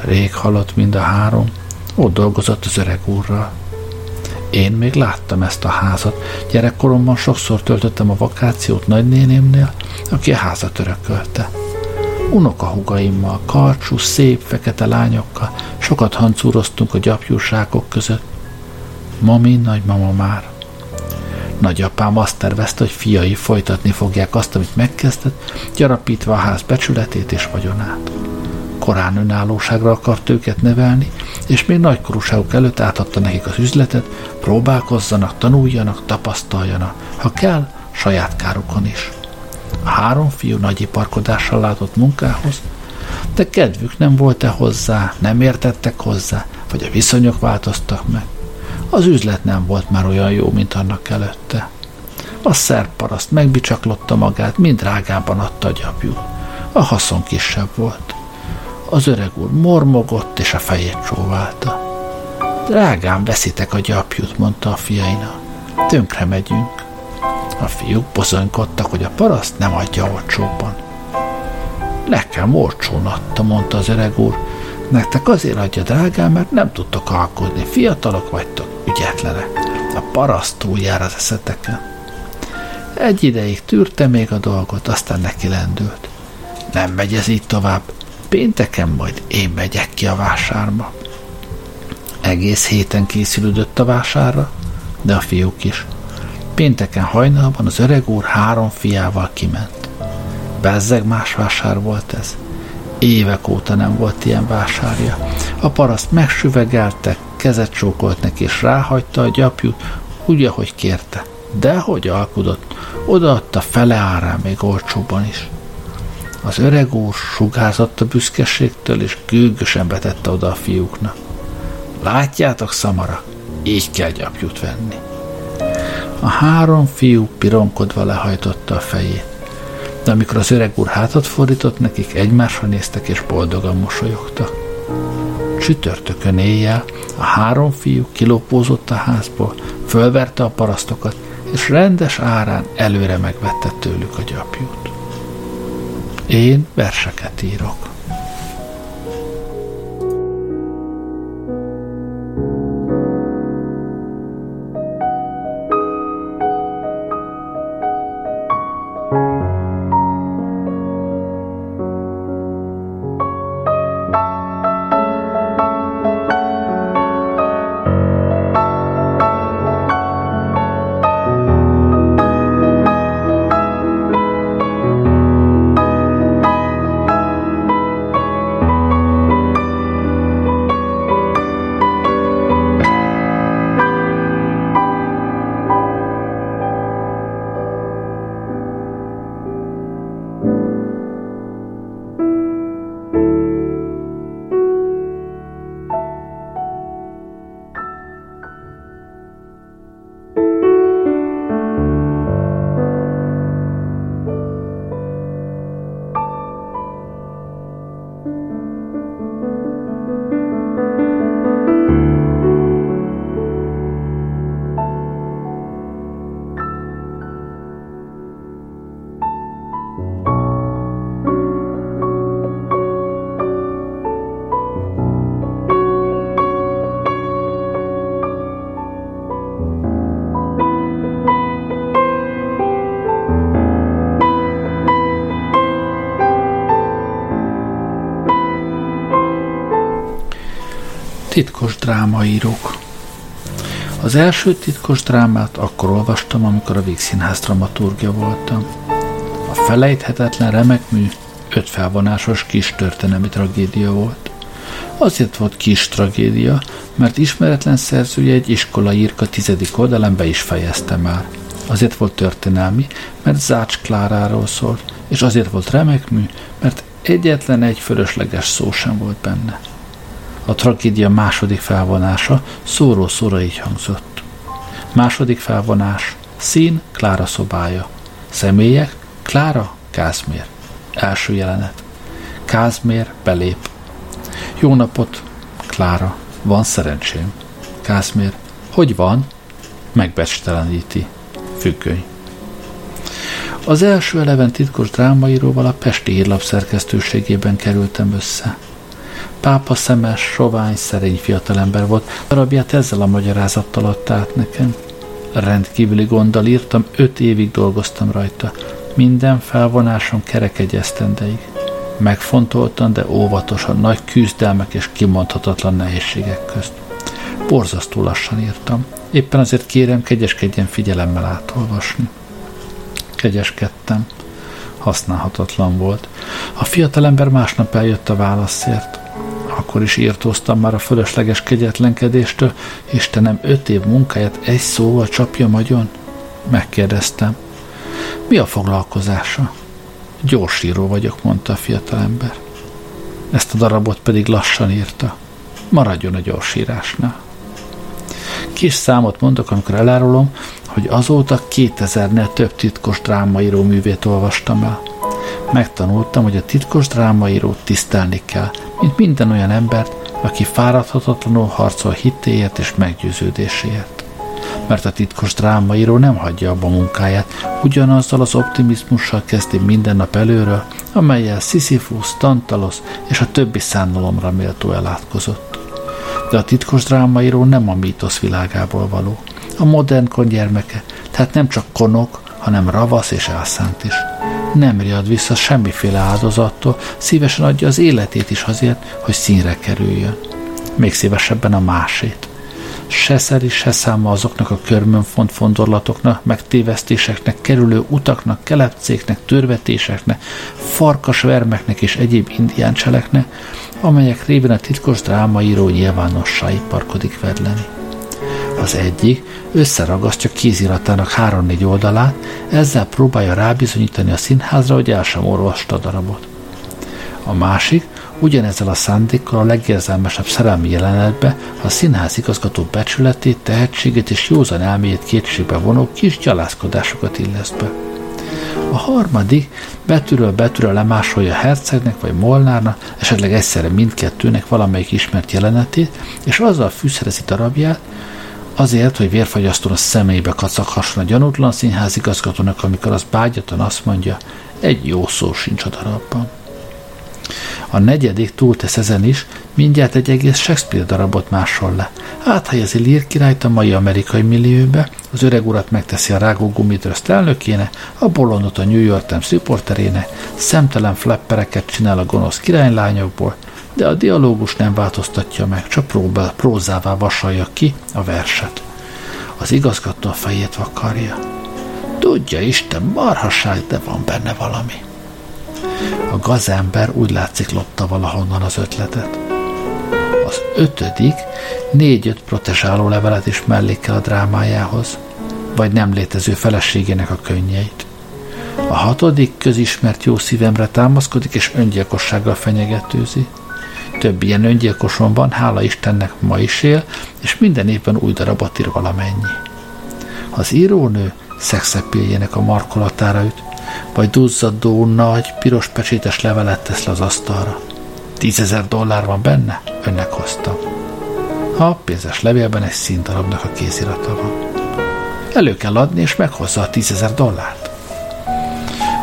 rég halott mind a három, ott dolgozott az öreg úrral. Én még láttam ezt a házat. Gyerekkoromban sokszor töltöttem a vakációt nagynénémnél, aki a házat örökölte. Unokahugaimmal, karcsú, szép, fekete lányokkal sokat hancúroztunk a gyapjúságok között. Mami, nagymama már. Nagyapám azt tervezte, hogy fiai folytatni fogják azt, amit megkezdett, gyarapítva a ház becsületét és vagyonát. Korán önállóságra akart őket nevelni, és még nagykorúságuk előtt átadta nekik az üzletet, próbálkozzanak, tanuljanak, tapasztaljanak, ha kell, saját kárukon is. A három fiú nagy iparkodással látott munkához, de kedvük nem volt-e hozzá, nem értettek hozzá, vagy a viszonyok változtak meg. Az üzlet nem volt már olyan jó, mint annak előtte. A szerparaszt megbicsaklotta magát, mind drágában adta a gyapjú. A haszon kisebb volt. Az öreg úr mormogott, és a fejét csóválta. Drágán veszitek a gyapjút, mondta a fiainak. Tönkre megyünk. A fiúk bozonykodtak, hogy a paraszt nem adja olcsóbban. Nekem olcsón adta, mondta az öreg úr. Nektek azért adja drágán, mert nem tudtok alkudni. Fiatalok vagytok, ügyetlenek. A paraszt túljár az eszeteken. Egy ideig tűrte még a dolgot, aztán neki lendült. Nem megy ez így tovább. Pénteken majd én megyek ki a vásárba. Egész héten készülődött a vásárra, de a fiúk is. Pénteken hajnalban az öreg úr három fiával kiment. Bezzeg más vásár volt ez. Évek óta nem volt ilyen vásárja. A paraszt megsüvegelte, kezet csókolt neki, és ráhagyta a gyapjút, úgy, ahogy kérte. De hogy alkudott, odaadta fele árán még olcsóban is. Az öreg úr sugázott a büszkeségtől, és gőgösen betette oda a fiúknak. Látjátok, szamara, így kell gyapjút venni. A három fiú pironkodva lehajtotta a fejét. De amikor az öreg úr hátat fordított nekik, egymásra néztek és boldogan mosolyogtak. Csütörtökön éjjel a három fiú kilópózott a házból, fölverte a parasztokat, és rendes árán előre megvette tőlük a gyapjút. Én verseket írok. Drámaírók Az első titkos drámát akkor olvastam, amikor a Vígszínház dramaturgia voltam. A felejthetetlen remek mű öt felvonásos kis történelmi tragédia volt. Azért volt kis tragédia, mert ismeretlen szerzője egy iskola írka tizedik oldalán be is fejezte már. Azért volt történelmi, mert Zács Kláráról szólt, és azért volt remek mű, mert egyetlen egy fölösleges szó sem volt benne. A tragédia második felvonása szóró-szóra így hangzott. Második felvonás. Szín, Klára szobája. Személyek, Klára, Kázmér. Első jelenet. Kázmér belép. Jó napot, Klára. Van szerencsém. Kázmér. Hogy van? Megbecsteleníti. Függöny. Az első eleven titkos drámaíróval a Pesti Hírlap szerkesztőségében kerültem össze. Pápa szemes, sovány, szerény fiatalember volt. Darabját ezzel a magyarázattal adta át nekem. Rendkívüli gonddal írtam, öt évig dolgoztam rajta. Minden felvonáson kerek egy esztendeig. Megfontoltan, de óvatosan, nagy küzdelmek és kimondhatatlan nehézségek közt. Borzasztó lassan írtam. Éppen azért kérem, kegyeskedjen figyelemmel átolvasni. Kegyeskedtem. Használhatatlan volt. A fiatalember másnap eljött a válaszért. Akkor is írtóztam már a fölösleges kegyetlenkedéstől. Istenem, öt év munkáját egy szóval csapja magyon? Megkérdeztem. Mi a foglalkozása? Gyorsíró vagyok, mondta a fiatalember. Ezt a darabot pedig lassan írta. Maradjon a gyorsírásnál. Kis számot mondok, amikor elárulom, hogy azóta 2000-nél több titkos drámaíró művét olvastam el. Megtanultam, hogy a titkos drámaírót tisztelni kell, mint minden olyan embert, aki fáradhatatlanul harcol hittéért és meggyőződéséért. Mert a titkos drámaíró nem hagyja abba munkáját, ugyanazzal az optimizmussal kezdi minden nap előről, amelyel Sisyphus, Tantalos és a többi szánalomra méltó elátkozott. De a titkos drámaíró nem a mítosz világából való. A modern gyermeke, tehát nem csak konok, hanem ravasz és elszánt is nem riad vissza semmiféle áldozattól, szívesen adja az életét is azért, hogy színre kerüljön. Még szívesebben a másét. Se szeri, se száma azoknak a körmön font fondorlatoknak, megtévesztéseknek, kerülő utaknak, kelepcéknek, törvetéseknek, farkasvermeknek és egyéb indián cseleknek, amelyek révén a titkos drámaíró nyilvánossá parkodik vedleni. Az egyik összeragasztja kéziratának három-négy oldalát, ezzel próbálja rábizonyítani a színházra, hogy el sem orvosta a darabot. A másik ugyanezzel a szándékkal a legérzelmesebb szerelmi jelenetbe a színház igazgató becsületét, tehetségét és józan elméjét kétségbe vonó kis gyalászkodásokat illesz be. A harmadik betűről betűről lemásolja hercegnek vagy Molnárnak, esetleg egyszerre mindkettőnek valamelyik ismert jelenetét, és azzal fűszerezi darabját, Azért, hogy vérfagyasztón a személybe kacakhasson a gyanútlan színházigazgatónak, amikor az bágyatan azt mondja, egy jó szó sincs a darabban. A negyedik túltesz ezen is, mindjárt egy egész Shakespeare darabot másol le. Áthelyezi Lír királyt a mai amerikai millióbe, az öreg urat megteszi a rágó gumitröszt elnökéne, a bolondot a New York Times riporteréne, szemtelen flappereket csinál a gonosz királylányokból, de a dialógus nem változtatja meg, csak próbál, prózává vasalja ki a verset. Az igazgató a fejét vakarja. Tudja Isten, marhasság, de van benne valami. A gazember úgy látszik lopta valahonnan az ötletet. Az ötödik négy-öt protesáló levelet is mellékel a drámájához, vagy nem létező feleségének a könnyeit. A hatodik közismert jó szívemre támaszkodik, és öngyilkossággal fenyegetőzi. Több ilyen öngyilkoson van, hála Istennek ma is él, és minden évben új darabot ír valamennyi. Az írónő szexepéljének a markolatára üt, vagy duzzadó nagy, piros pecsétes levelet tesz le az asztalra. Tízezer dollár van benne? Önnek hoztam. A pénzes levélben egy színdarabnak a kézirata van. Elő kell adni, és meghozza a tízezer dollárt.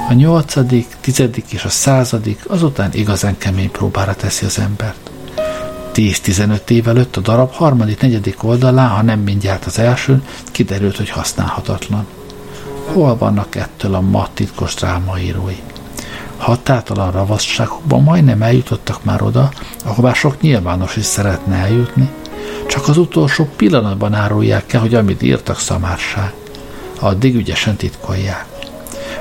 A nyolcadik, tizedik és a századik azután igazán kemény próbára teszi az embert. 10-15 év előtt a darab harmadik, negyedik oldalán, ha nem mindjárt az elsőn, kiderült, hogy használhatatlan. Hol vannak ettől a ma titkos drámaírói? Határtalan ravasságokban majdnem eljutottak már oda, ahová sok nyilvános is szeretne eljutni, csak az utolsó pillanatban árulják el, hogy amit írtak szamárság. Addig ügyesen titkolják.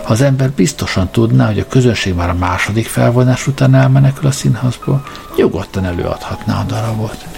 Az ember biztosan tudná, hogy a közönség már a második felvonás után elmenekül a színházból, nyugodtan előadhatná a darabot.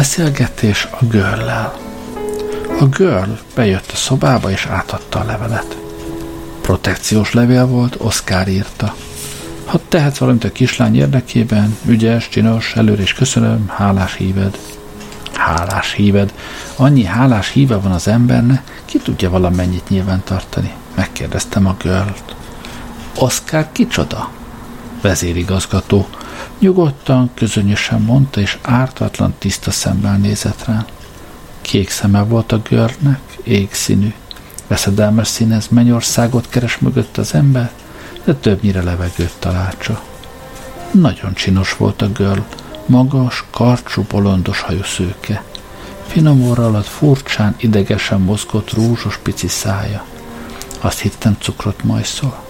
Beszélgetés a görlel. A girl bejött a szobába és átadta a levelet. Protekciós levél volt, Oscar írta. Ha tehetsz valamit a kislány érdekében, ügyes, csinos, előre is köszönöm, hálás híved. Hálás híved. Annyi hálás híve van az embernek, ki tudja valamennyit nyilván tartani? Megkérdeztem a girlt. Oscar kicsoda? Vezérigazgató. Nyugodtan, közönösen mondta, és ártatlan tiszta szemmel nézett rá. Kék szeme volt a görnek, égszínű. Veszedelmes színez mennyországot keres mögött az ember, de többnyire levegőt találcsa. Nagyon csinos volt a görl, magas, karcsú, bolondos hajú szőke. Finom óra alatt furcsán, idegesen mozgott rúzsos pici szája. Azt hittem cukrot majszol.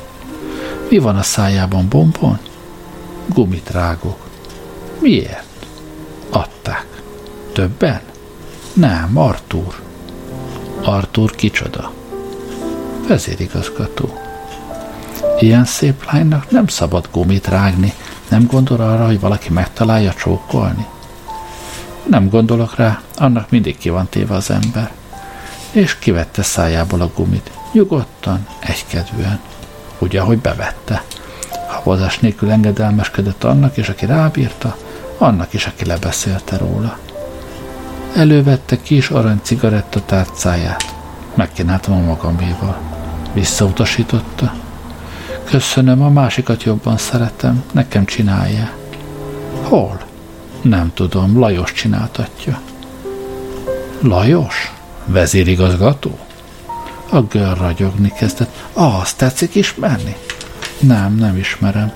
Mi van a szájában, bombon? Gumitrágok. Miért? Adták. Többen? Nem, Artúr. Artúr kicsoda? Vezérigazgató. Ilyen szép lánynak nem szabad gumit rágni. Nem gondol arra, hogy valaki megtalálja csókolni? Nem gondolok rá, annak mindig ki van téve az ember. És kivette szájából a gumit. Nyugodtan, egykedvűen. Úgy, ahogy bevette habozás nélkül engedelmeskedett annak is, aki rábírta, annak is, aki lebeszélte róla. Elővette kis arany cigaretta tárcáját. Megkínáltam a magaméval. Visszautasította. Köszönöm, a másikat jobban szeretem, nekem csinálja. Hol? Nem tudom, Lajos csináltatja. Lajos? Vezérigazgató? A gör ragyogni kezdett. Azt tetszik ismerni? Nem, nem ismerem.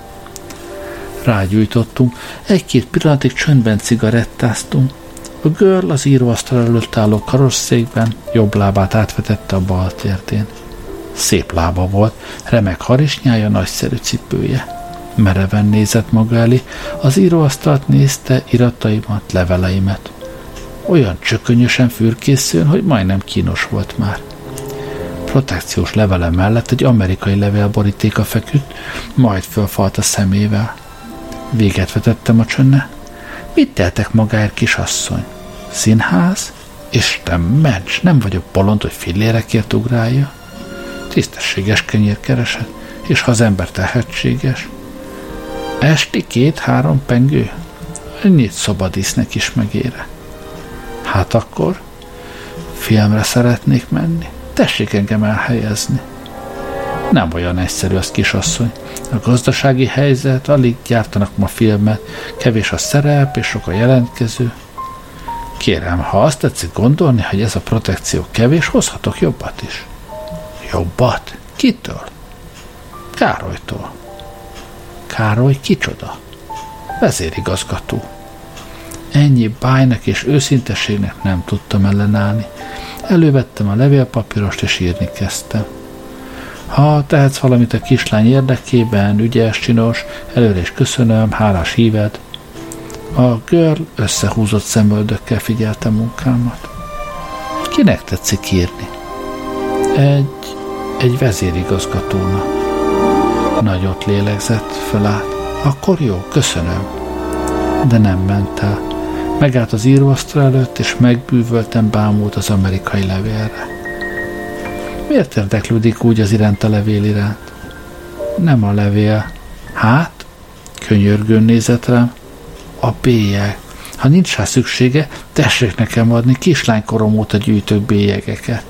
Rágyújtottunk, egy-két pillanatig csöndben cigarettáztunk. A girl az íróasztal előtt álló karosszékben jobb lábát átvetette a bal térdén. Szép lába volt, remek harisnyája, nagyszerű cipője. Mereven nézett maga elé, az íróasztalt nézte, irataimat, leveleimet. Olyan csökönyösen fürkészőn, hogy majdnem kínos volt már protekciós levele mellett egy amerikai levél borítéka feküdt, majd fölfalt a szemével. Véget vetettem a csönne. Mit teltek magáért, kisasszony? Színház? Isten, ments, nem vagyok bolond, hogy fillérekért ugrálja. Tisztességes kenyér keresett, és ha az ember tehetséges. Esti két-három pengő? Ennyit szobadísznek is megére. Hát akkor filmre szeretnék menni. Tessék engem elhelyezni. Nem olyan egyszerű az kisasszony. A gazdasági helyzet, alig gyártanak ma filmet, kevés a szerep és sok a jelentkező. Kérem, ha azt tetszik gondolni, hogy ez a protekció kevés, hozhatok jobbat is. Jobbat? Kitől? Károlytól. Károly kicsoda? Vezérigazgató. Ennyi bájnak és őszintességnek nem tudtam ellenállni. Elővettem a levélpapírost és írni kezdtem. Ha tehetsz valamit a kislány érdekében, ügyes, csinos, előre is köszönöm, hálás híved. A girl összehúzott szemöldökkel figyelte munkámat. Kinek tetszik írni? Egy, egy vezérigazgatónak. Nagyot lélegzett, fölállt. Akkor jó, köszönöm. De nem ment el. Megállt az íróasztal előtt, és megbűvölten bámult az amerikai levélre. Miért érdeklődik úgy az iránt a levél iránt? Nem a levél. Hát? Könyörgőn nézett rám. A bélyeg. Ha nincs rá szüksége, tessék nekem adni, kislánykorom óta gyűjtök bélyegeket.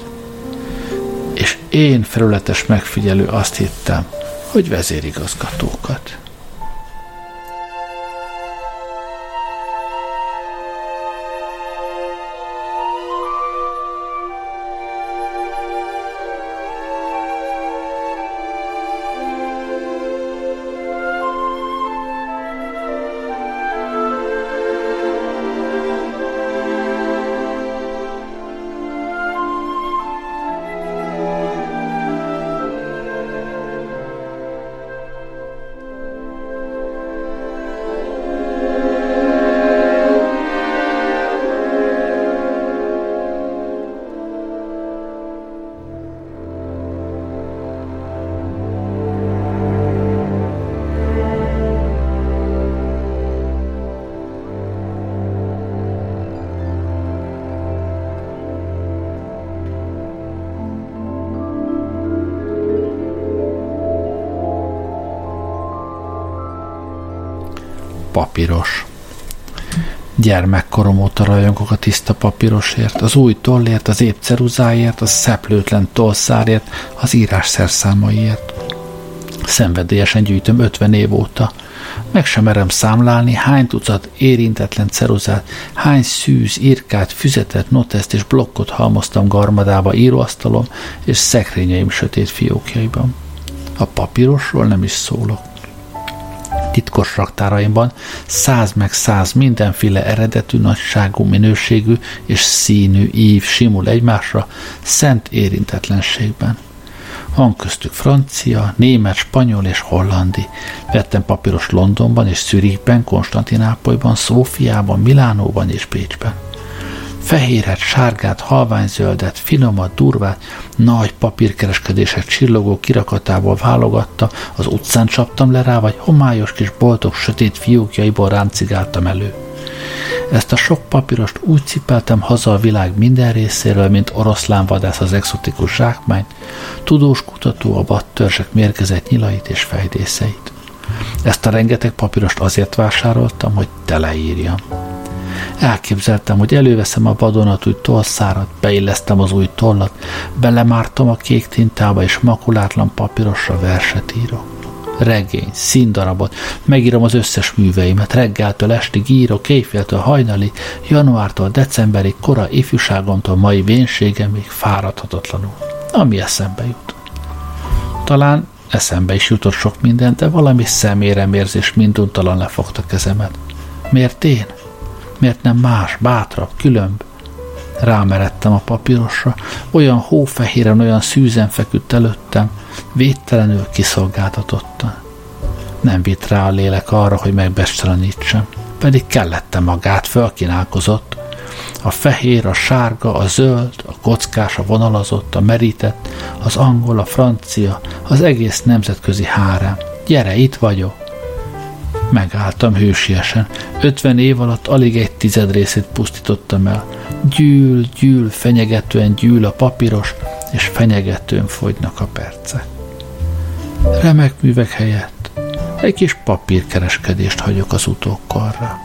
És én, felületes megfigyelő, azt hittem, hogy vezérigazgatókat. Papíros. Gyermekkorom óta rajongok a tiszta papírosért, az új tollért, az épp ceruzáért, a szeplőtlen tollszárért, az írás szerszámaiért. Szenvedélyesen gyűjtöm 50 év óta. Meg sem merem számlálni, hány tucat érintetlen ceruzát, hány szűz, írkát, füzetet, noteszt és blokkot halmoztam garmadába íróasztalom és szekrényeim sötét fiókjaiban. A papírosról nem is szólok titkos raktáraimban száz meg száz mindenféle eredetű, nagyságú, minőségű és színű ív simul egymásra szent érintetlenségben. Van köztük francia, német, spanyol és hollandi. Vettem papíros Londonban és Zürichben, Konstantinápolyban, Szófiában, Milánóban és Bécsben fehéret, sárgát, halványzöldet, finomat, durvát, nagy papírkereskedések csillogó kirakatával válogatta, az utcán csaptam le rá, vagy homályos kis boltok sötét fiókjaiból ráncigáltam elő. Ezt a sok papírost úgy cipeltem haza a világ minden részéről, mint oroszlánvadász az exotikus zsákmányt, tudós kutató a battörzsek mérgezett nyilait és fejdészeit. Ezt a rengeteg papírost azért vásároltam, hogy teleírjam. Elképzeltem, hogy előveszem a vadonatúj tollszárat, beillesztem az új tollat, belemártom a kék tintába, és makulátlan papírosra verset írok. Regény, színdarabot, megírom az összes műveimet, reggeltől estig írok, éjféltől hajnali, januártól decemberig, kora ifjúságomtól mai vénségemig fáradhatatlanul, ami eszembe jut. Talán eszembe is jutott sok minden, de valami szeméremérzés minduntalan lefogta kezemet. Miért én? Miért nem más, bátrabb, különb? Rámeredtem a papírosra, olyan hófehéren, olyan szűzen feküdt előttem, védtelenül kiszolgáltatottan. Nem vitt rá a lélek arra, hogy megbesztelenítsem, pedig kellette magát, fölkinálkozott. A fehér, a sárga, a zöld, a kockás, a vonalazott, a merített, az angol, a francia, az egész nemzetközi hárem. Gyere, itt vagyok! Megálltam hősiesen. Ötven év alatt alig egy tized részét pusztítottam el. Gyűl, gyűl, fenyegetően gyűl a papíros, és fenyegetően fogynak a percek. Remek művek helyett egy kis papírkereskedést hagyok az utókorra.